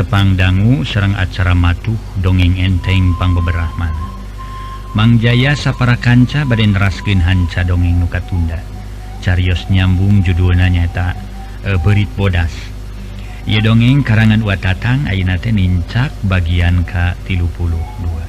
tepangdanggu Serang acara matuh dongeng entengpang beberapa Mang Jaya sapara kanca baden raskin hanca dongeng nuka tunda Carios nyambung judulna nanyata e, berit bodas. Ye dongeng karangan watatang Ainate nincak bagian K 32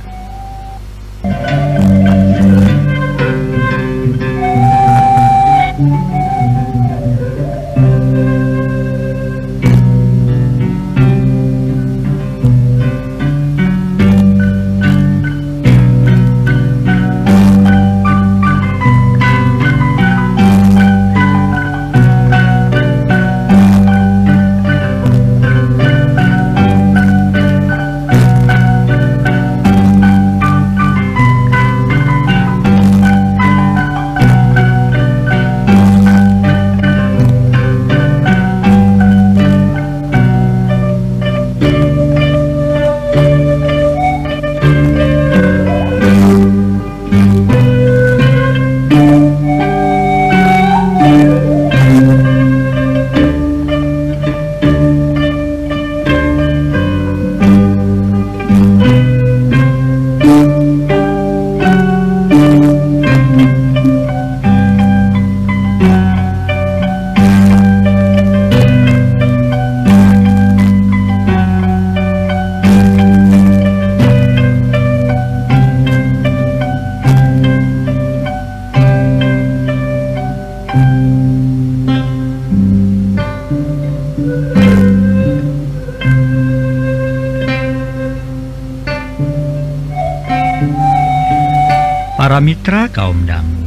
para mitra kaum damu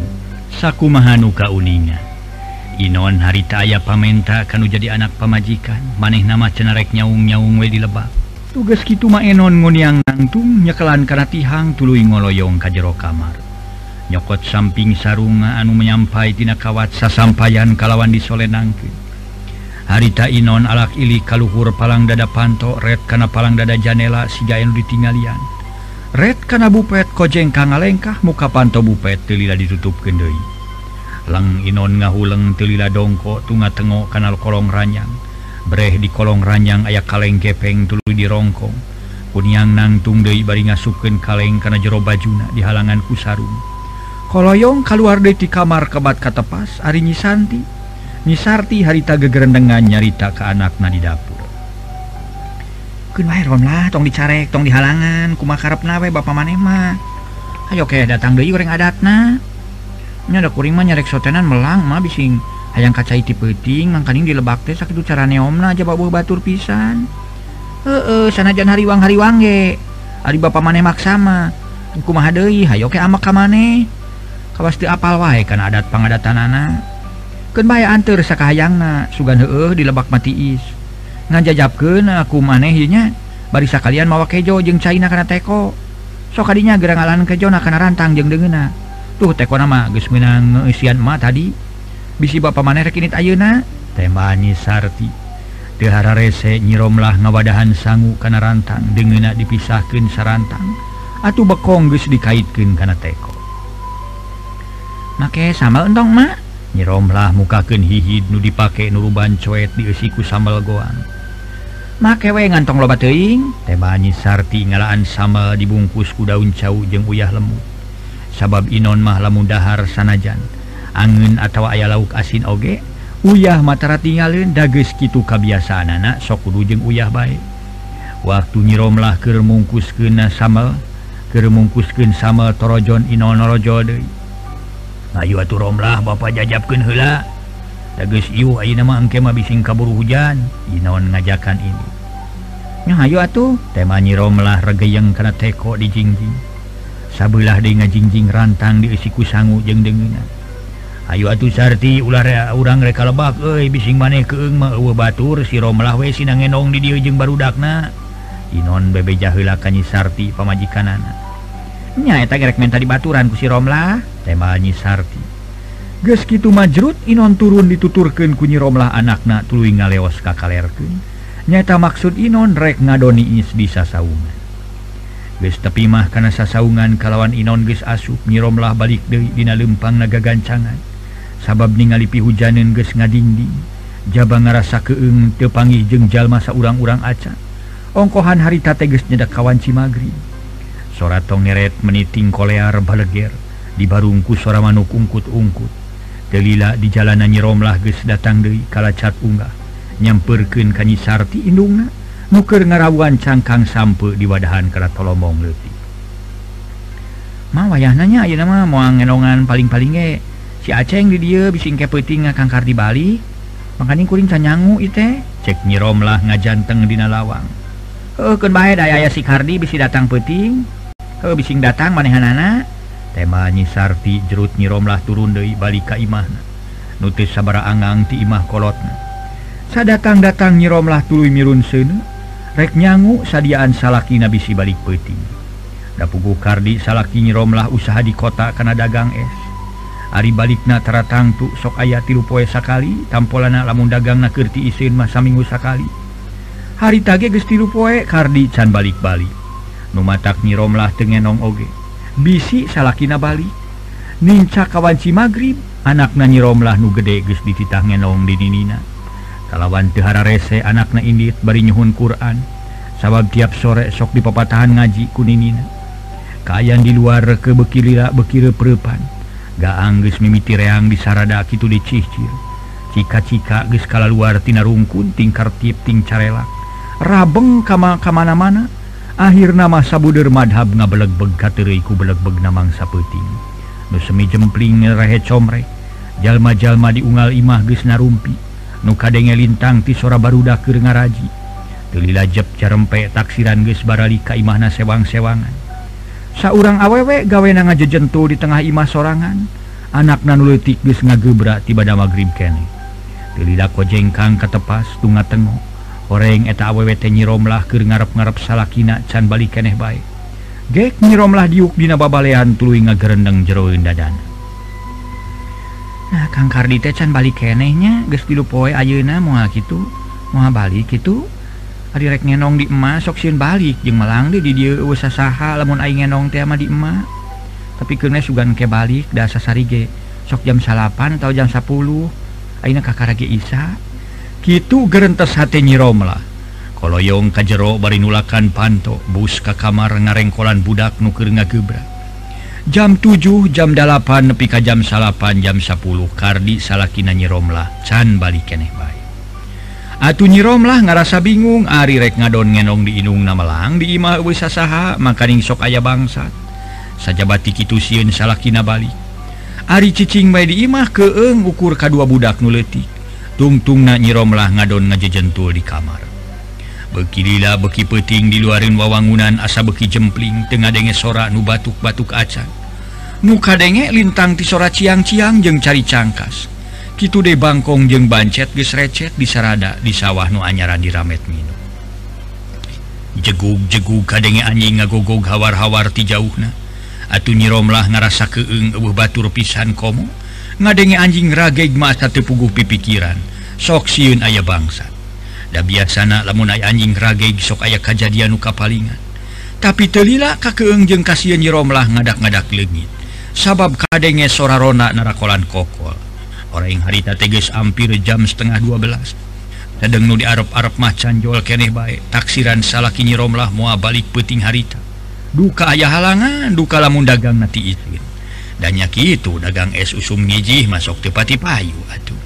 saku Mahanuka uninga. Inon harita aya pamenta kanu jadi anak pamajikan. Maneh nama cenarek nyaung-nyaung we dilebak tugas gitu maenon ngoniang nangtung nyekelan karena tihang tului ngoloyong ka jero kamar. Nyokot samping sarunga anu menyampai tina kawat sasampayan kalawan disolenangkeun harita Inon alak ili kaluhur palang dada panto red kana palang dada janela siga anu ditinggalian Red kana bupet kojeng ka ngalengkah muka panto bupet telila ditutup kendei. Lang Inon ngahuleng telila dongko tunga tengok kanal kolong ranyang. Breh di kolong ranyang aya kaleng gepeng tulu di rongkong. Kunyang nangtung deui bari ngasupkeun kaleng kana jero bajuna di halangan ku sarung. Koloyong kaluar deui ti kamar kebat katepas ari nyisanti. Nyisarti harita gegerendengan nyarita ke anakna di dapur. lah tong dicarek tong di halangan kuma karep nawe Bapak mah. Ayo oke datang Deyu goreng adatnanya ada kuring mah nyarek sotenan melang mah bising. Hayang kaca iti peting di dilebak teh sakit cara neomna aja bawa batur pisan. Eh sanajan hariwang hariwange hari Bapak maneh maksama kumaha deui Hayo ke amak ka maneh. Kawas teu apal wae kana adat pangadatanana. Keun bae anteur sakahayangna sugan heueuh dilebak mati is ngajajabken aku manehnya barisa kalian mawa kejo jeung China karena teko. Sokadinya gerangalan kejona karena rantang jeng degena tuh teko nama gesminangsian ma tadi. Bisi ba maneh rekinit ayeuna. Tembani sarti. Tehara rese nyiromlah ngawadahan sanggu karena rantang. Degena dipisahkan sarantang. Atau bekonggus dikaitkan karena teko. Make sambal entong mak nyiromlah mukaken hihid nu dipakai nuruban coet diesiku sambal goang. makewe ngantong loba teing tebanyi sarti ngalaan sama dibungkus ku daun cau jeung uyah lemu. Sabab Inon mah lamun dahar sanajan. Angin atau aya lauk asin oge uyah matara tinggalin dages kitu kabiasaan anak sok kudu jeung uyah baik waktu nyiromlah keur mungkuskeun sama keur mungkuskeun sama torojon Inon rojo deui. Ayo atuh romlah bapak jajabkeun heula. bising kaburu hujan. Inon ngajakan ini? Ayo atuh. Tema nyirolah regeyeng karena teko dijingjing Sabelah di ngajingjing rantang diisiku sangu jeng dengan Ayo atuh sarti ular urang reka lebak euy bising maneh keg batur si romlah we sinangenong di dieu baru dakna Inon bebe Nyi sarti pemajikan nya eta gerek menta di baturan ku sirolah tema nyi sarti gitu majrut Inon turun dituturken Romlah anakna tuluy ngaleos ka kalerken nyata maksud Inon rek ngadoni is bisa sauungan guys tepi mah karena sasaungan kalawan Inon geus asup nyiromlah balik dari Dina lempang naga gancangan. Sabab ningalipi hujanen geus ngadinding. Jaba ngerasa keeng tepangi jengjal masa urang-urang aca. Ongkohan harita teges nyedak kawan Cimagri sora tongeret meniting kolear baleger di barungku sora manuk ungkut-ungkut Delila di jalanan nyiromlah ges datang dari kalacat unggah. Nyamperken kanyi sarti Indungna nuker ngarawan cangkang sampe di wadahan kera tolomong leti Ma wayah nanya ya nama mau ngenongan paling-paling ge. Si Aceng di dia bising kepeting ngakangkar di Bali. Makanya kuring canyangu ite cek nyiromlah ngajanteng dina lawang. Heukeun bae daya aya si Kardi bisi datang peting heuh bising datang manehanana. temanyi Sarti jerut nyiromlah turun Dei balik ka Imah. Nutis sabara angang ti Imah kolotna sadakang datang nyiromlah tulu mirun sene rek nyangu sadiaan salaki nabisi balik peti. Dapugu Kardi salaki nyiromlah usaha di kota karena dagang es. Ari balikna teratang tangtu sok ayah tilu poe sakali tampolana lamun dagang nakirti isin masa minggu sakali. Hari tage gestilu poe Kardi can balik-balik. Numatak nyiromlah tengenong oge. bisi salahkin Bali. Nica kawanci magrib anak na romlah nu gede guys dititanggenong di Nina kalawan Tehara rese anak na Indit bari nyhun Quran. Sabab tiap sore sok di pepatahan ngaji kuninina Kayan di luar ke bekirila bekir perepan. Ga Anggus mimiti reang disarada itu dicicil. Cika-cika guys kala luar tinarungkun tingkar tipting carelak. Rabeng kama kamana-mana. akhir nama Sabuder madhab ngabelegbeg katiku katteriku belegbeg namang saputing nu semi jemplingrahe comre. Jalma-jalma diunggal imah ges narumpi nu kadenge lintang ti sora baruda ke ngaraji. Telila jeb carempe taksiran ges barali ka imahna sewang-sewangan. Saurang awewek gawe na ngajejentu di tengah imah sorangan. Anak nanulitik ges ngagebra tiba da magrib kene. Telila kojengkang katepas tunga tengok goreng eta awwT nyiromlah ke ngarap-gararap salahkin can balik eneh baik gek nyiromlah diukdina babalehan tulu nga gerendeng jeroin dadan nah Kang Kardi teh can balik kenehnya ges pilu poe ayeuna moal gitu moal balik gitu ari rek ngenong di emas sok sieun balik. Jeung melang di dieu eueuh sasaha lamun aing ngenong teh mah di emak. Tapi keuna sugan ke balik da sasari ge. Sok jam salapan atau jam 10 ayeuna kakara karage isa. gitu gerentes hati nyiromlah kalau yong ka jero bari nulakan panto bus ka kamar ngarengkolan budak nuker ngagebra jam 7 jam 8 nepi ka jam salapan jam 10 kardi salakina nyiromlah can balik keneh bae. Atuh nyiromlah ngarasa bingung ari rek ngadon ngenong di inung namelang di imah eueuh sasaha makaning sok aya bangsat. Sajabati kitu sieun salakina balik Ari cicing bae di imah keeng ukur kadua budak nu leutik. tungtungna nyiromlah ngadon ngajejentul di kamar. Bekilila beki peting diluarin wawangunan asa beki jempling tengah denge sora nu batuk-batuk acan muka denge lintang ti sora ciang-ciang jeng cari cangkas. Kitu de Bangkong jeung bancet ges recet di sarada di sawah nu anyaran di ramet minum jegug-jegug kadenge anjing ngagogog hawar-hawar ti jauhna. Atuh nyiromlah ngarasa keeng eueuh batur pisan komo. ngadenge anjing rageg masa puguh pipikiran. Sok siun aya bangsa. Da biasana lamun aya anjing rageg sok aya kajadian nuka palingan tapi telila kakeeng jeng kasihan nyiromlah ngadak-ngadak legit sabab kadenge sora rona narakolan kokol. Orang yang harita teges hampir jam setengah 12 sedang nu di Arab-arab macan jual keneh baik taksiran salaki nyiromlah mua balik peting harita. Duka ayah halangan duka lamun dagang nanti izin danyaki itu dagang es usum ngijih masuk tepati payu atuh.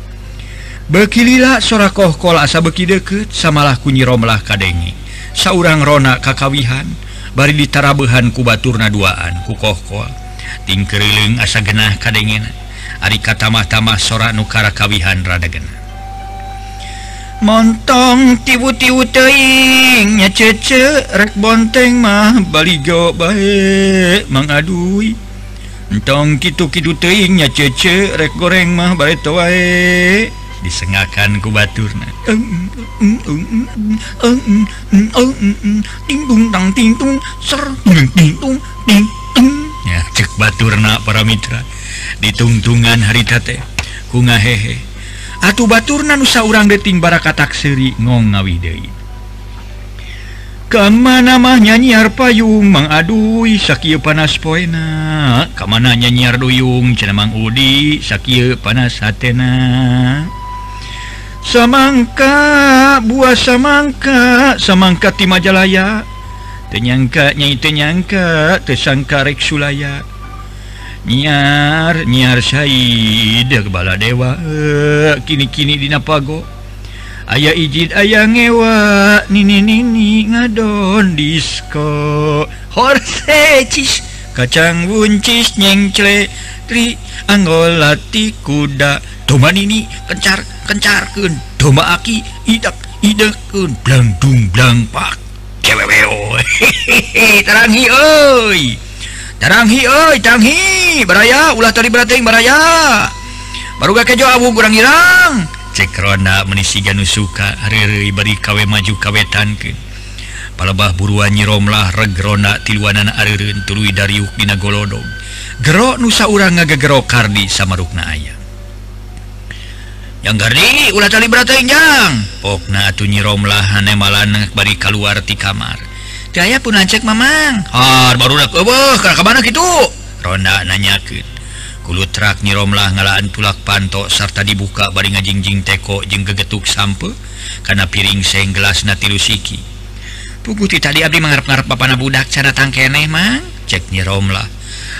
Bekilila sorakohkol asa beki deket samalah kunyiromlah kadenge saurang Rona kakawihan bari ditarabehan ku batur naduaan ku kohkol tingkering asa genah kadengena ari katamah-tamah sora nukara kawihan rada genah. Montong tibu-tibu teing nyacece rek bonteng mah baligo bae mangadui. entong kitu-kidu teingnya cece rek goreng mah bare wae. Disengakan ku baturna tingtung tang tingtung ser tingtung tingtung ya cek baturna para mitra. Ditungtungan harita teh ku ngahehe. Atuh baturna nusa urang deting bara katak seuri ngong ngawi deui kemanamah nyanyiar payung mengadui Sakyu panas poena. Kemana nyanyiar duyung Ceang Udi Sakyu panas hatena. Samangka buah samangka samangka di Majalaya. Tenyangka nyai tenyangka tesangkarek Sulaya. Nyiar nyiar Said kepala dewa e, kini-kini dina pago. Ayaah ijid aya ngewa Nini Nini ngadon disko. Horsecis kacang buncis nyengcle Tri Anggolati kuda. Toman ini kencar kencar ke doma aki idap ide ke blandung blang pak. Hehehe terangi oi. Teranghi oi tanghi beraya ulah tadi berateng beraya baru gak kejo abu kurang hilang cek ronda menisi menisiga nusuka hari beri kawe maju kawetan ke palebah buruan nyiromlah regrona tiluanan arireun tuluy dariuk dina golodog gero nusa urang ngagegero kardi sama rukna aya yang gardi ulah tali berata injang pokna atuh nyiromlah hane malan bari kaluar ti kamar Daya pun ancek mamang. Har baru nak ka mana kitu? Ronda nanyakeun. ulutrak nyiromlah ngalaan tulak pantok sarta dibuka baring ngajingjing teko jeung gegetuk sampe karena piring seng gelas na tilu siki. Puguti tadi abdi mangarep-ngarep papana budak cara tangkeneh mang? Cek nyiromlah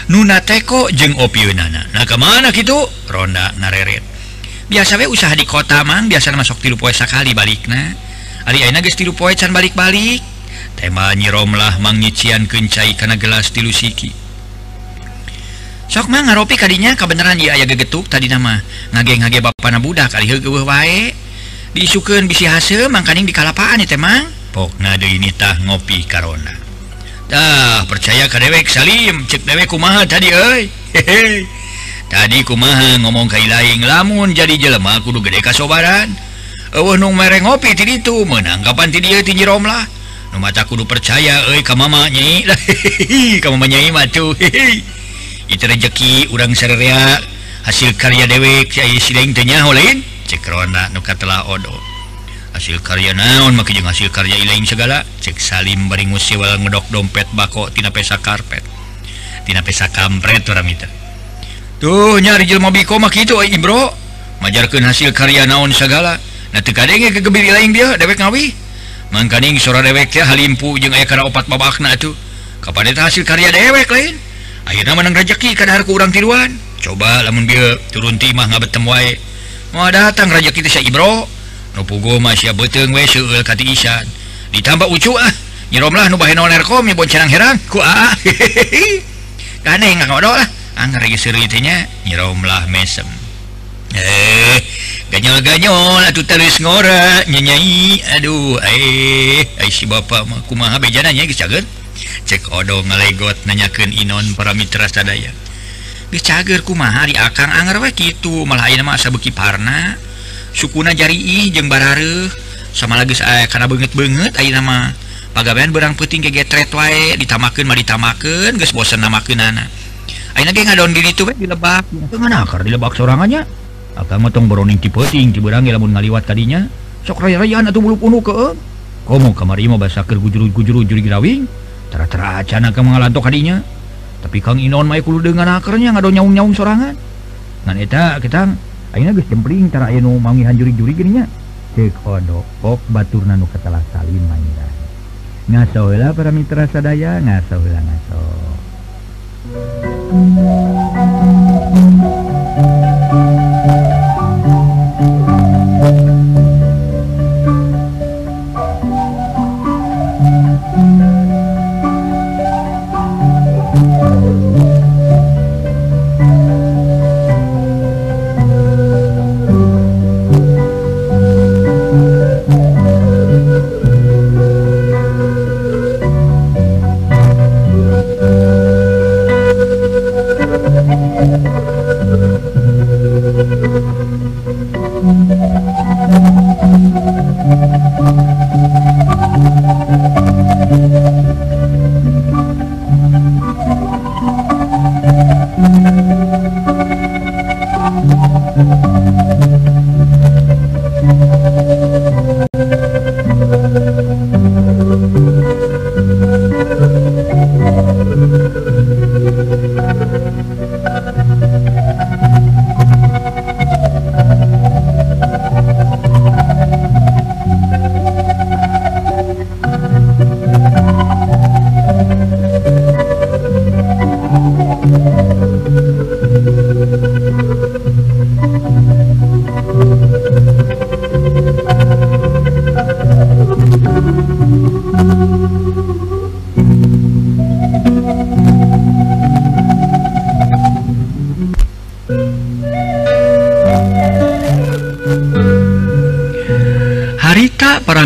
nuna teko jeung opiunana nah kemana gitu ronda nareret. Biasa we usaha di kota mang. Biasa masuk tilu poe sakali balikna. Ari ayeuna geus tilu poe can balik-balik. Tema nyiromlah mang nyician kencai kana gelas tilu siki. sokmah ngaropi tadinya kebenaran dia aya gegetuk tadi nama ngage-ngage Bapak Nabudak kali wae. Disuken bisi hasil mangkaning di kalapaan itu emang ini tah ngopi karona. Dah percaya ke dewek Salim cek dewek kumaha tadi oi hehe tadi kumaha ngomong kai lain lamun jadi jelema kudu gede kasobaran eueuh nu mere ngopi ti ditu menanggapan ti dieu ti nyirom lah. Nu mata kudu percaya euy ka mama nyai. Ka mama nyai mah itu rezeki urang Syria hasil karya dewek sidangnya lain cekrona nuka telah odo. Hasil karya naon makanya hasil karya lain segala cek Salim bari sewal ngedok dompet bako tina pesa karpet. Tina pesa kampret orang itu. Tuh nyari jelma biko itu ay eh, ibro majarkan hasil karya naon segala. Nah tekadengnya kegembiri lain dia dewek ngawi. Mangkaning suara dewek ya halimpu jeung aya kana opat babakna tuh. Kapan itu hasil karya dewek lain. akhirnya menang rezeki kadar ke urang tiruan coba lamun dia turun timah ngabetem wae. Mau datang rezeki itu saya ibro. Nupugo masih beteng we seueul kati isan. Ditambah ucu ah nyirom lah nu bae nerkom ya bon cerang herang. Ku ah, ah kane nggak lah anggar lagi seru itunya nyirom lah mesem. Eh ganyol ganyol atuh terus ngora nyanyi aduh eh ai si bapak mah kumaha bejananya geus caget cek odo ngalegot nanyaken Inon para Mitra sadaya cager kumaha di akang anger we itu mah masa beki parna sukuna jari jeung barareuh sama lagi saya eh, karena banget banget ayeuna nama pagabean berang ke getret wae ditamakan mah ditamakan guys bosen namakan anak Aina ge ngadon diri tuh di lebak. Kemana akar di lebak sorang aja? Akang motong boroning ti peuting ti beurang lamun ngaliwat tadinya Sok raya-rayaan atuh bulu punuh ke. Komo kamari mah basa keur gujuru-gujuru juri girawing. cara-teracana ke mengalantok hadinya. Tapi Kang Inon mai kudu dengan akarnya ngado nyaung-nyaung sorangan. Ngan eta kita ayeuna geus jempling cara ayeuna mangi hanjuri-juri gini nya cek hodo pok baturna nu katalah salin mangiran ngaso heula para mitra sadaya ngaso heula ngaso. Thank you.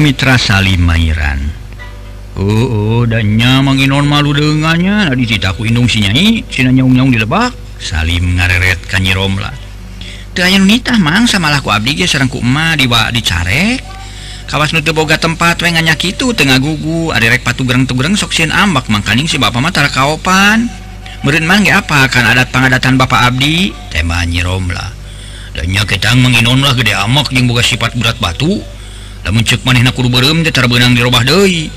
Mitra Salim Mairan oh, oh dannya menginon malu dengannya. Nadi cita aku indung si nyai sina nyaung-nyaung dilebak Salim ngareret kanyi Romla teu aya mang sama ku abdi ge sareng ku emak dibawa dicarek kawas nu teu boga tempat we nganya kitu teu ngagugu ari rek patugreng-tugreng sok sieun ambak mangkaning si bapa mah tara kaopan. Meureun mah apa kan adat pangadatan bapa abdi? Tema Nyi Romla dannya kita menginon lah gede amak jeung boga sifat berat batu. namun cek maneh na kurem cara benang dirubah deui.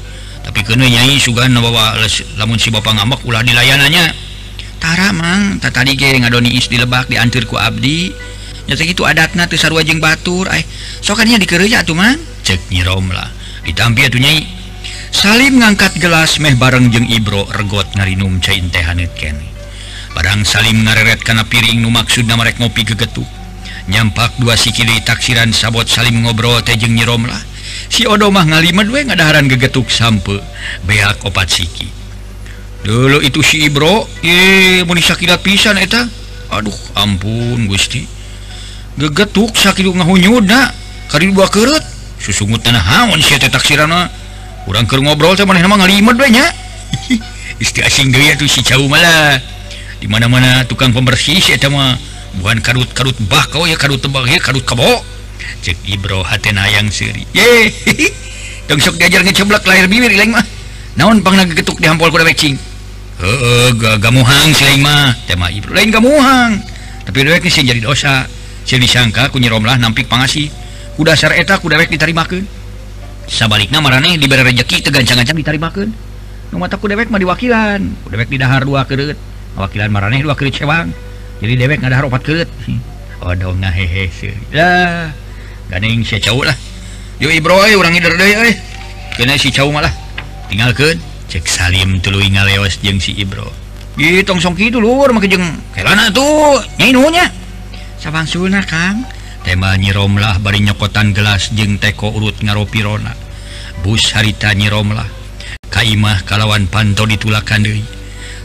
Tapi kenyai sugan bawa namun si Bapak ngamak ulah dilayanannyatara Mang tak tadi lebak diantir ku Abdi. Nyata adatna adat na sarwajeng Batur eh sokannya dikerja tuh mang. Cek nyirom lah. Ditampi nyai. Salim ngangkat gelas meh bareng jeung Ibro regot ngarinum cain teh hanet kene. Barang Salim ngareret kana piring nu maksud na mereka ngopi gegetuk. nyampak dua sikili taksiran sabot Salim ngobrol tejeng nyiromlah si odomah ngalima we ngadaharan gegetuk sampe beak opat siki. Dulu itu si Ibro ye muni sakilat pisan eta. Aduh ampun Gusti. Gegetuk sakitu ngahunyuda kari dua kerut susungut tanah haon si teh taksirana urang keur ngobrol teh maneh mah ngalima we nya. Isti asing deui atuh si jauh malah. Di mana-mana tukang pembersih si eta mah. bukan karut-karut bakau ya karut tebak ya karut kebo cek ibro hatena yang siri. Ye dong sok diajar ngeceblak lahir bibir ilaing mah. Naon pang getuk di hampol kuda becing heeh gamuhang si lain mah. Tema ibro lain gamuhang tapi dewek sih jadi dosa. Sih disangka ku nyiromlah nampik pangasi. Kuda sar eta kuda dewek ditarimakeun. Sabalikna marane diberi rezeki tegancang-gancang ditarimakeun. Nu mata ku dewek mah diwakilan. Ku dewek didahar dua keureut. Wakilan marane dua keureut cewang. jadi dewek ada obat keut Waduh ngahehe ya ganing si cowok lah. Yo ibro eh, ay orang ngider deh ay kena si cowok malah. Tinggal keut cek salim tulu ngalewas jeng si ibro. Ih, tong songki itu lur make jeng kelana tuh nyai nunya sabang sulna kang. Tema nyiromlah bari nyokotan gelas jeng teko urut ngaropirona. Bus harita nyiromlah. Kaimah kalawan panto ditulakan deui.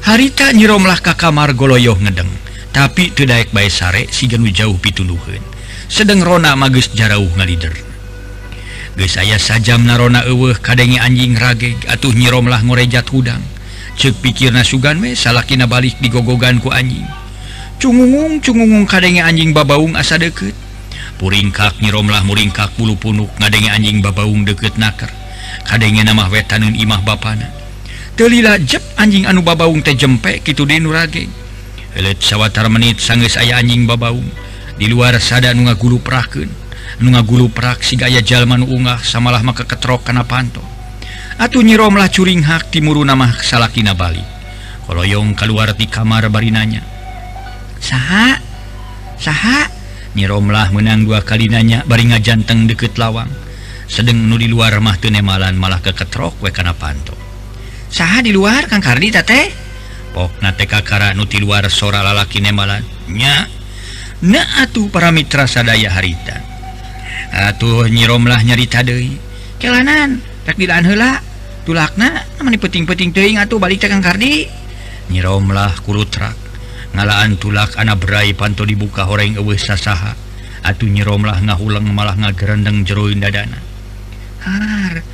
Harita nyiromlah ka kamar goloyoh ngedeng. tapi tidak baik sare sigan jauh pituluhun sedang Rona magus jarauh ngalider. Saya sajam narona eweh kadenge anjing rage atuh nyiromlah ngorejat hudang. Cek pikir nasugan we salakina balik digogogan ku anjing. Cungungung cungungung kadenge anjing babaung asa deket puringkak nyiromlah muringkak bulu punuk ngadenge anjing babaung deket nakar. Kadenge nama wetanun imah bapana. Telila jep anjing anu babaung teh jempek gitu denurage sawwatar menit sanggeus aya anjing babaum di luar sada nu ngagulu praken nu ngagulu praksi gaya jalman ungah samalah maka ketrok kana panto. Atuh nyiromlah curing hak timuru nama salakina Bali. Koloyong keluar di kamar barinanya. Saha? Saha? Nyiromlah menang dua kali nanya baringa janteng deket lawang. Sedang nu di luar mah tenemalan malah keketrok we kana panto. Saha di luar kang Kardi teh Oh, TKkara nuti luar sora lalaki nemalannya Na atuh para Mitra sadaya harita. Atuh nyiromlah nyarita Dewi kelanan takdiraan hela tulakna namanya peting-peting teing atuh balik tegang kardi. Nyiromlah kulutrak. Ngalaan tulak anak berai panto dibuka horeng ewe sasaha. Atuh nyiromlah ngahulang malah ngagerendeng jeroin dadana. Har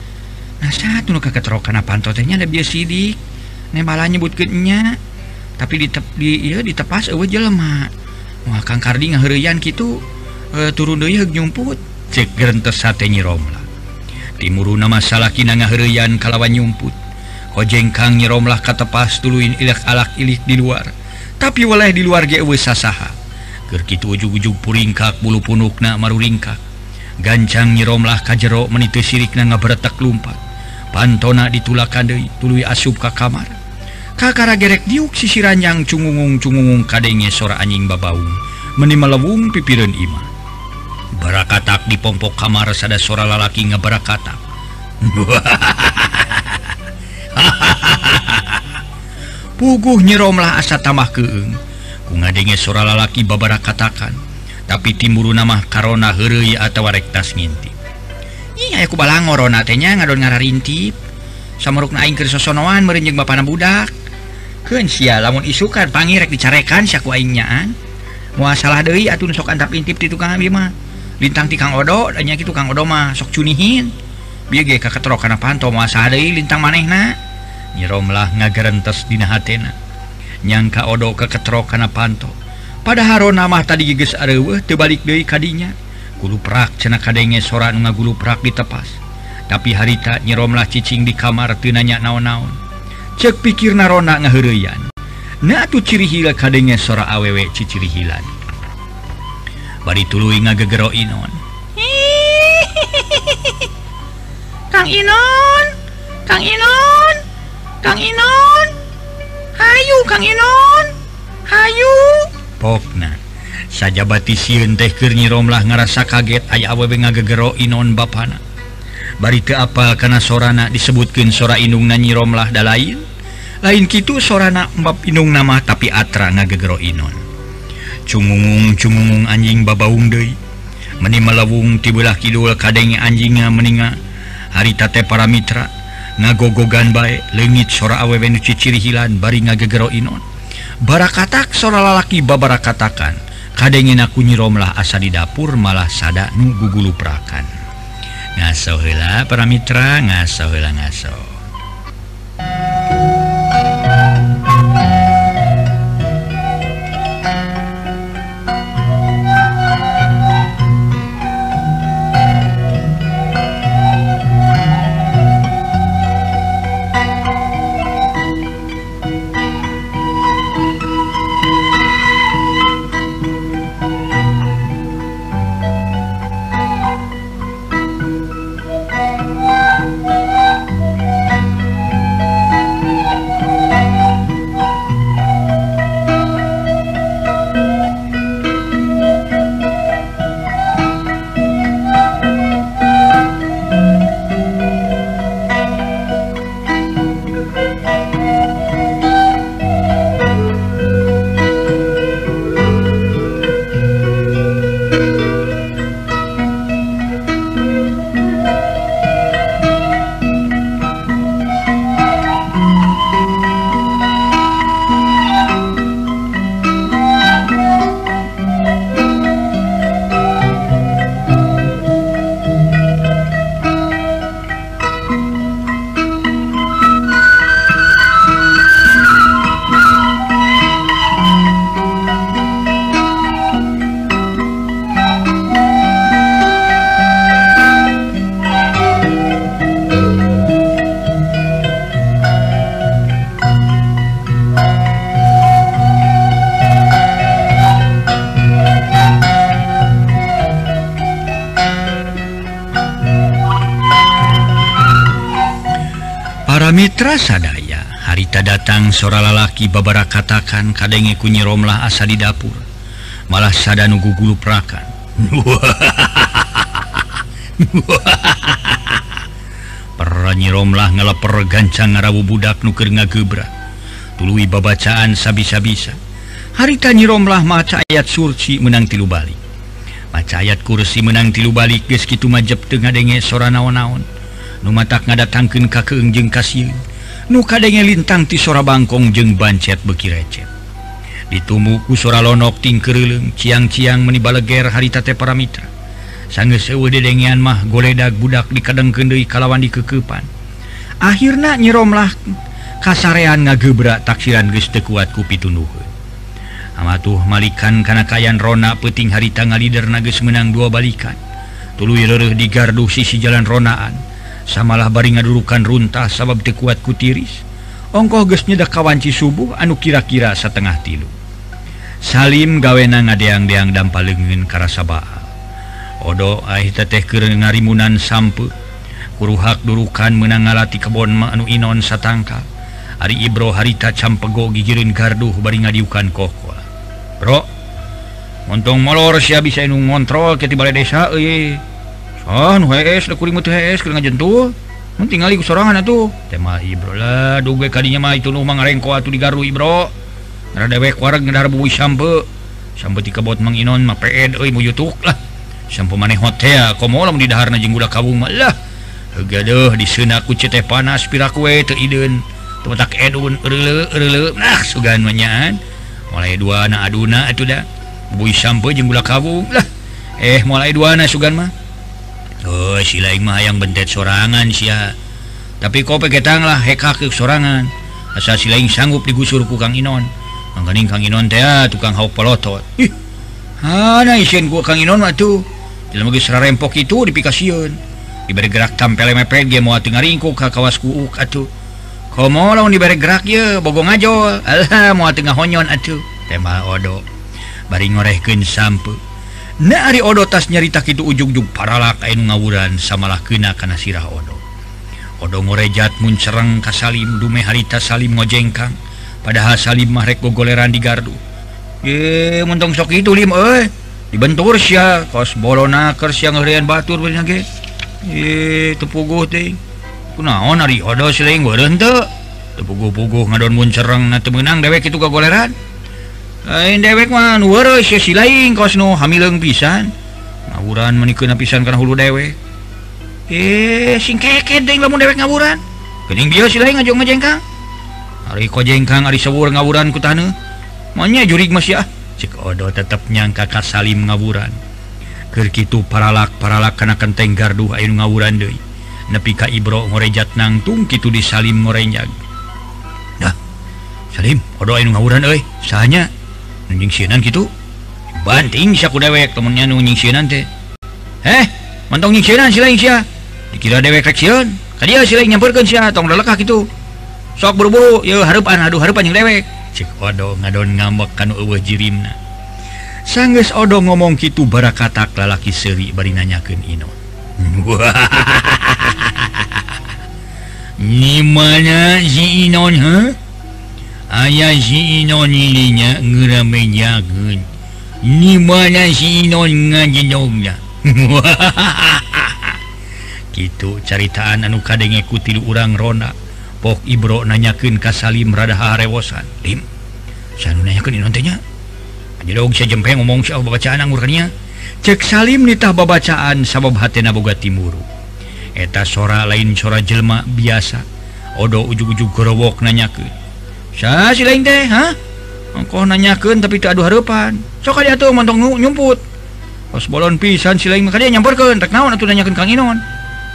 nah satu nuka keterokan pantotenya ada biasa sidik. malah nyebutnya tapi di di ditepas jelemak akan kardingan gitu e, eh, turun nyumput. Cetes satenyi Romlah Timur nama salakin ngaherian kalawan nyumput. Hojeng kojengkang nyiromlah katepas tuluin ilak alak ilik di luar. Tapi waleh di luar GW sasaha. Gerkitu ujug-ujug puringkak bulu punukna maruringkak. Gancang nyiromlah kajero menitu sirik na ngaberetak lumpat. pantona ditulakan De tulu asup ka kamar. Kakara gerek diuk sisi ranjang cungungung-cungungung kadenge sora anjing babaung meni melewung pipiran ima. Barakatak di pompok kamar sada sora lalaki ngebarakatak puguh nyeromlah asa tamah keeng ku ngadenge sora lalaki babara katakan tapi timuru nama karona heureuy atau rektas nginti. ayaku balangornatenya ngadon ngara rintip samarukna aing keur sosonoan merenjeng bapana budak. Keun sia lamun isukan pangirek dicarekan saku aingnyaan moal salah deui atuh sok antap intip di tukang abdi mah. Lintang ti Kang Odo anya kitu Kang Odo mah sok cunihin. Bieu ge kaketro kana panto moal saha deui lintang manehna. Nyiromlah ngagarentes dina hatena nyangka Odo kaketro kana panto padahal harona mah tadi geus areuweuh teu balik deui kadinya guluprak cena kadenge nu nga guluprak ditepas. Tapi harita nyeromlah cicing di kamar tinanya naon-naon. Cek pikir narona ngahereian na ciri hila kadenge sora awewe ciciri hilan. Bari tuluy ngagegero inon. Kang Inon! Kang Inon! Kang Inon! Hayu Kang Inon! Hayu! Pokna. saja bati siun tehkirnyi romlah ngerasa kaget aya awewe ngagegero Inon bana bari ke apal karena sorana disebutkan sora inung nanyi romlah da lain? Lain gitu sorana mbab inung nama tapi atra ngagegero Inon. Cumgung cumgung anjing babaung Dei meni melewung tibelah Kidul kadenge anjingnya meninga. Haritate para Mitra ngagogogan baik legit sora awewe nuci ciri hilan bari ngagegero Inon. Bara katak sora lalaki babara katakan kadengin aku nyiromlah asa di dapur malah sada nunggu gulu prakan ngaso hela para Mitra ngaso hela ngaso sora lalaki babara katakan kadenge kunyiroomlah asa di dapur. Malah sada nugu gulu prakan pernyiromlah ngeleper gancang ngarawu budak nuker ngagebra tului babacaan sabisa-bisa. Harita nyiromlah maca ayat surci menang tilu balik. Maca ayat kursi menang tilu balik geski majep tengah denge sora naon-naon. Numatak ngadatangkeun ka keungjeng kasih nukadenge lintang ti sora Bangkong jeung bancet beki recet. Ditumuku sora lonok ting keleng ciang-ciang menibaleger haritate para Mitra. Sanggeus sewa dedengian mah goledak budak di kadang kalawan di kekepan akhirnya kasarean ngagebra taksiran geus teu kuat ku pitunuheun amatuh malikan kana kayan rona peting harita ngalider na geus menang dua balikan. Tuluy leureum di gardu sisi jalan ronaan. samalah baringa ngadurukan runtah sabab tekuatku tiris. Ongkoh gesnyeda kawanci subuh anu kira-kira setengah tilu. Salim gawena ngadeang-deang dampa lengen karasaba Odo ahita teh keur ngarimunan sampe. Kuruhak durukan menangalati kebon anu Inon satangka. Ari Ibro harita campego gigirin garduh bari ngadiukan koko Bro untung molor sia bisa ngontrol ke tiba desa e Ah, oh jentuh tinggal serangan tuh tema Ibrolah duga kalinya itu rumahngko atuh digaru Ibro dewek wargedar bu sampe. Sampe di kebot sampai tiga bot menginon mu yutuk lah. Sampe maneh hotel komolam di dahar najeng gula kabung malah gaduh di senaku cete panas pira kue teiden tetak edun erle erle nah sugan manyaan mulai dua na aduna atuh da bui sampe jeng gula kabung lah. Eh mulai dua na sugan mah. Oh, silamah yang bentet sorangan si tapi kopeketanglah hekak sorangan. Asa silaing sanggup digusur kukang Inon. Manging Kang Inon teh ah, tukang hauk pelotot. Rempok itu dipikasiun diberi gerak tampel mepet dia mau tinggalingku ka kawas ku atuh. Komo lawan diberi gerak ya bogong aja alah mau tengah honyon atuh. Tema odo. Bari ngorehkeun sampe. Nah, Ari Odo tas nyarita itu ujung-jung paralak kain ngawuran samalah kena karena sirah Odo. Odo ngorejat muncereng ka Salim dume harita Salim ngojengkang. Padahal Salim mahrek gogoleran di gardu. Ye, mentong sok itu lim eh. Dibentur sia kos bolona keur sia ngeureun batur beunya ge. Ye, tepuguh teh. Kunaon Ari Odo seuleung goreunteu. Tepuguh-puguh ngadon muncereng na teu meunang dewek itu gogoleran. Ah, dewek lain kos hamileng pisan. Ngawuran menikun pisan karena hulu dewek eh sing keke deng lamun dewek ngawuran kening dia sih lain ngajong ngajengkang hari ko jengkang hari sewur ngawuran ku tanah maunya jurig mas ya cik odo tetap nyangka kak salim ngawuran kerkitu paralak paralak kana kenteng garduh ayo ngawuran deh nepi ka ibro ngorejat nangtung kitu disalim ngorenyag dah salim odo ayo ngawuran eh sahanya nunjing sianan gitu? Banting syaku dewek temennya nunjing sianan teh. Eh mantong nying sianan sila yang sia dikira dewek rek sian kadia sila yang nyamperkan sia tong lelekah gitu. Sok buru-buru ya harupan aduh harupan yang dewek. Cek odo ngadon ngambek kanu eueuh jirimna. Sanggeus odo ngomong kitu barakatak lalaki seuri bari nanyakeun inon Nimana si Inon, huh? ayaah sinon ininya ngeramjagun ni mana sinon ngaji jogja gitu caritaan anu kadengku tidur urang Rona. Pok Ibro nanyakin kasalim rada harewosan Lim saya nanyakin nantinya ngomong saya bacaan angurnya cek Salim nitah babacaan sabab hatena boga timuru. Eta sora lain sora jelma biasa. Odo ujug-ujug gerowok nanyakin tehkoh nanyaken tapi tak aduh harepan soka tuh montong nyumput. Pas bolon pisan si lain makanya nyamperkan naon atau nanyakan kang inon.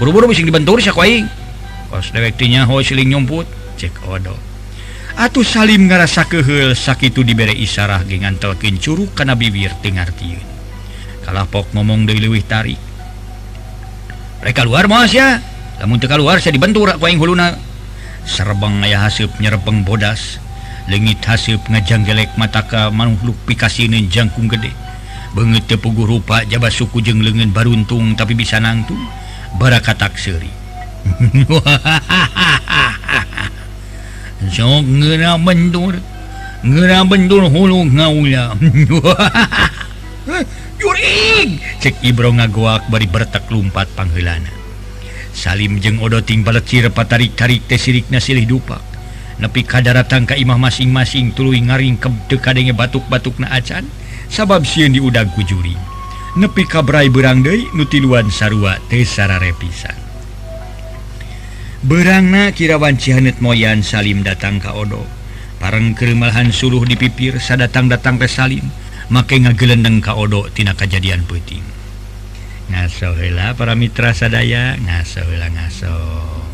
Buru-buru bisa dibentur siapa aing pas dewektinya ho siling nyumput cek odo. Atuh salim ngerasa kehel sakitu diberre isyarah dengan telkin curug karena bibir dengar tiun pok ngomong dari luwih tarik. Mereka luar mas ya. Namun teka luar saya dibentur aku aing huluna. serbang aya hasib nyerebeng bodas legit hasib ngajanggelek mataka makhluk pikasiin jangkung gede banget tepugu rupa jaba suku jeng lengan baruntung tapi bisa nangtung baraka takseri so ngera bentur ngera bentur hulu ngaula Yuring! Cek Ibro ngagoak bari bertek lumpat panghilana. Salim jeung odoting baletcirpa tarik-tarik tesirik nasilih dupak nepi kadaratan ka imah masing-masing tulu ngaring ke dekadenge batuk-batuk na acan sabab sieun diudang kujuri nepi kabrai berang deui nu tiluan sarua teu sararepisan berangna kirawan cihanet moyan Salim datang ka odo. Pareng keumahan suruh dipipir sadatang datang ke Salim make ngagelendeng ka odo tina kajadian penting ngasola para mitra sadaya ngasola ngaso.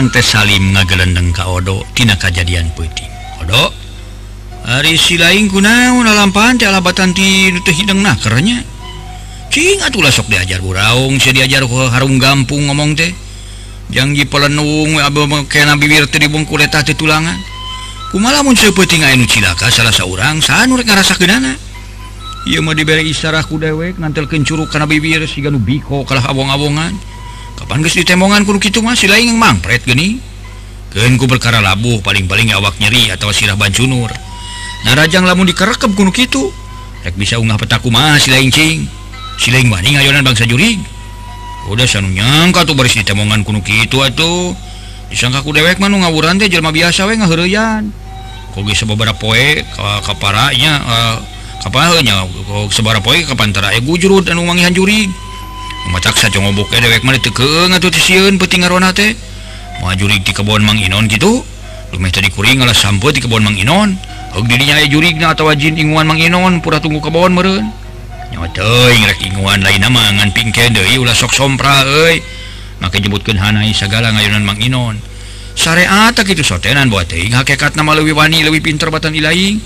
Danang teh Salim ngagelendeng ka Odotina kejadian puting Odo hari silain kunaunlampaan alabatan hidung nakernya Cingatulah sok diajar buraung si diajar Harung gampung ngomong teh. Janji pelenung bibir dibungkul letak di tulangan. Kumalamun seperti nganu cilaka salah seorang sanur ngerasa kedana ia mau diberi isarah ku dewek ngantel kencuruk karena bibir si ganu biko kalah abong-abongan. kapan guys ditemongan kudu gitu masih lain mangpret geni keku perkara labuh paling-paling awak nyeri atau sirah bancunur. Nah rajang lamun dikerekep gunung gitu rek bisa unggah petaku masih silain cing. Silain maning ayonan bangsa jurig. Udah sanu nyangka tuh baris ditemongan kuno gitu atuh. Disangkaku dewek manu ngawuran teh jelma biasa we ngahereyan kogi beberapa poe kaparanya eh, uh, kapalnya sebara poe kapantara ya eh, gujurut anu mangihan jurig. dewekju di kebon Mang Inon gitu. Dikuring sampo di kebon Mang Inon. Dirinya jurigna atau wajin inguan Mang Inon pura tunggu kebon meren. Nyawainguan lain namangan pingke Dewi ulah sok sompra e maka jebutkan Hanai segala ngayunan Mang Inon. Syariat gitu sotenan buat hakekat nama lebih wani lebih pinter batan ilaing.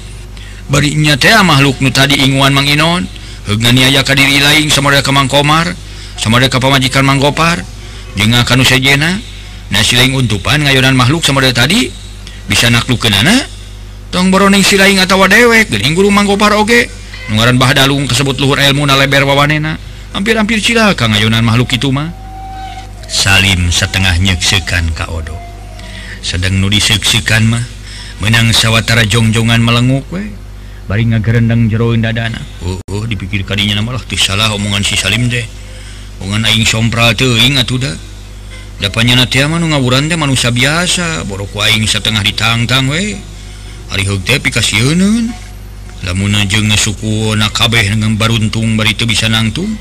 Barinya teh makhluk nu tadi inguan Mang Inon. Hegani ayah kadiri lain sama kemang komar sama mereka pemajikan manggopar je akan usajena nasiling untupan ngayunan makhluk sama tadi bisa nakluk ke nana tong boroning silaing atawa dewek gening guru manggopar oge. Nungaran bahdalung tersebut luhur ilmu na leber wawanena. Hampir-hampir cilaka ngayunan makhluk itu mah. Salim setengah nyeksekan ka odo. Sedang nu diseksikan mah menang sawwatara jongjongan melenguk we. Bari ngagerendang jeroin dadana oh, oh dipikir kadinya nama lah salah omongan si Salim deh mengenaiing sompra tuh ingat udah dapatnya na ngawuran teh manusia biasa. Boro waing setengah ditangtang we hari hukte lamun jeung suku nakabeh dengan baruntung bari itu bisa nangtung.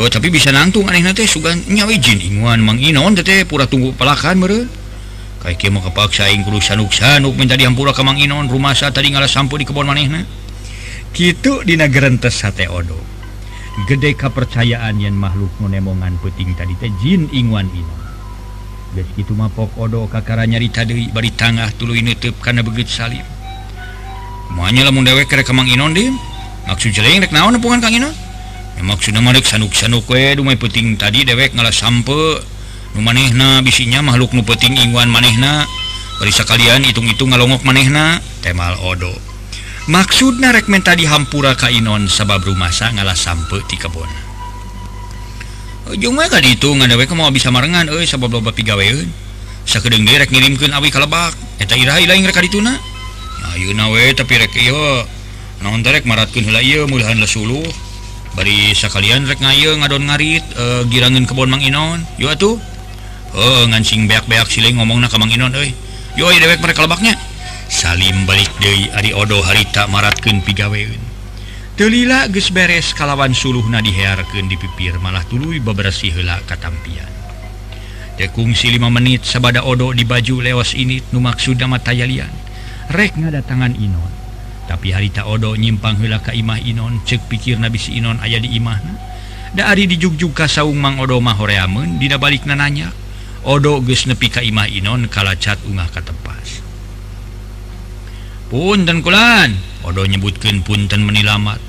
Oh tapi bisa nangtung aneh nate sugan nyawijin inguan mang inon teh pura tunggu pelakan meren kayak mau kepaksa kudu sanuk sanuk minta diampura ke mang inon. Rumah sa tadi ngalah sampo di kebon manehna. Gitu dina gerentes sate odok gede kepercayaan yang makhluk menemongan peting tadi tehjin Iwan itu odo kakara nyarita deui bari tengah tulu neuteup karena begitu Salim maunya lamun dewek ke Kemang Inon di maksud jeleng rek naon nepungan Kang Inon? Ya, maksudnya marek sanuk sanuk we dumai peting tadi dewek ngalah sampe. Nu manehna bisinya makhluk nu peting Iwan manehna. Bari sekalian hitung-hitung ngalongok manehna temal odo. maksud narekmen tadi hampura Kainon sabab rumahsa ngalah sampe di kebon eh, ujung tadi itu ngadawe mau bisa marengan eh sabab loba pigaweun. Sakedeng direk ngirimkeun awi kalebak eta iraha ilaing rek dituna. Ayeuna we tapi rek iyo naon rek maratkeun heula ieu mulihan lesuluh bari sakalian rek ngayo ngadon ngarit uh, girangeun kebon Mang Inon. Yo atuh. Eh, oh, ngancing beak-beak siling ngomongna ka Mang Inon euy. Yo, dewek mereka lebaknya. Salim balik De Adi Odo harita Maratken pigaweun telila ges beres kalawan suluh na di pipir malah tulu bebersi hela katampian. Dekungsi 5 menit sabada Odo di baju lewas ini numaksud nama tayalian. Ngada tangan Inon. Tapi harita Odo nyimpang hela ka imah Inon cek pikir nabis Inon ayah di imahna. Da Ari dijugju ka saung Mang Odo mahoreamun dina balik nananya Odo ges nepi ka imah Inon kala cat ungah katempas punten kulan. Odo nyebutkan punten menilamat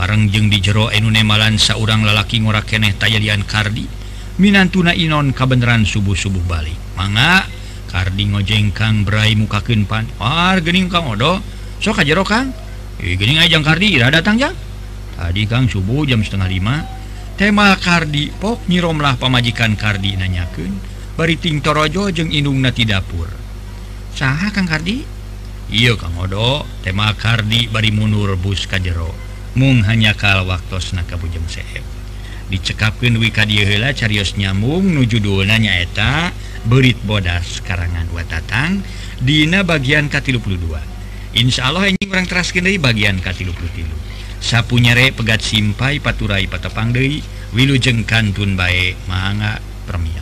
barengjeng di jero enunemalan seorang lalaki ngora keneh tayalian kardi Minantuna Inon kabenaran subuh-subuh balik. Manga kardi ngojeng Kang Brai mukaken pan. War gening Kang Odo. Soka jero Kang. Ajang kardi. Datang jang. Tadi Kang subuh jam setengah 5 tema kardi pok nyiromlah pamajikan kardi nanyakeun. Bari ting torojo jeung indungna ti dapur. Saha Kang Kardi? Iyo Kamodo tema Kardi bari mundur bus kajjero mung hanya kal waktus nakabujeng seep. Dicekapkan wikadila carios nyambung nuju dona nyaeta berit bodas karangan watatang Dina bagian K32 Insya Allah ini orang teraskin dari bagian K33 sapu nyere pegat simpai paturai patepang deui Wilujeng Kantun bae manga Permian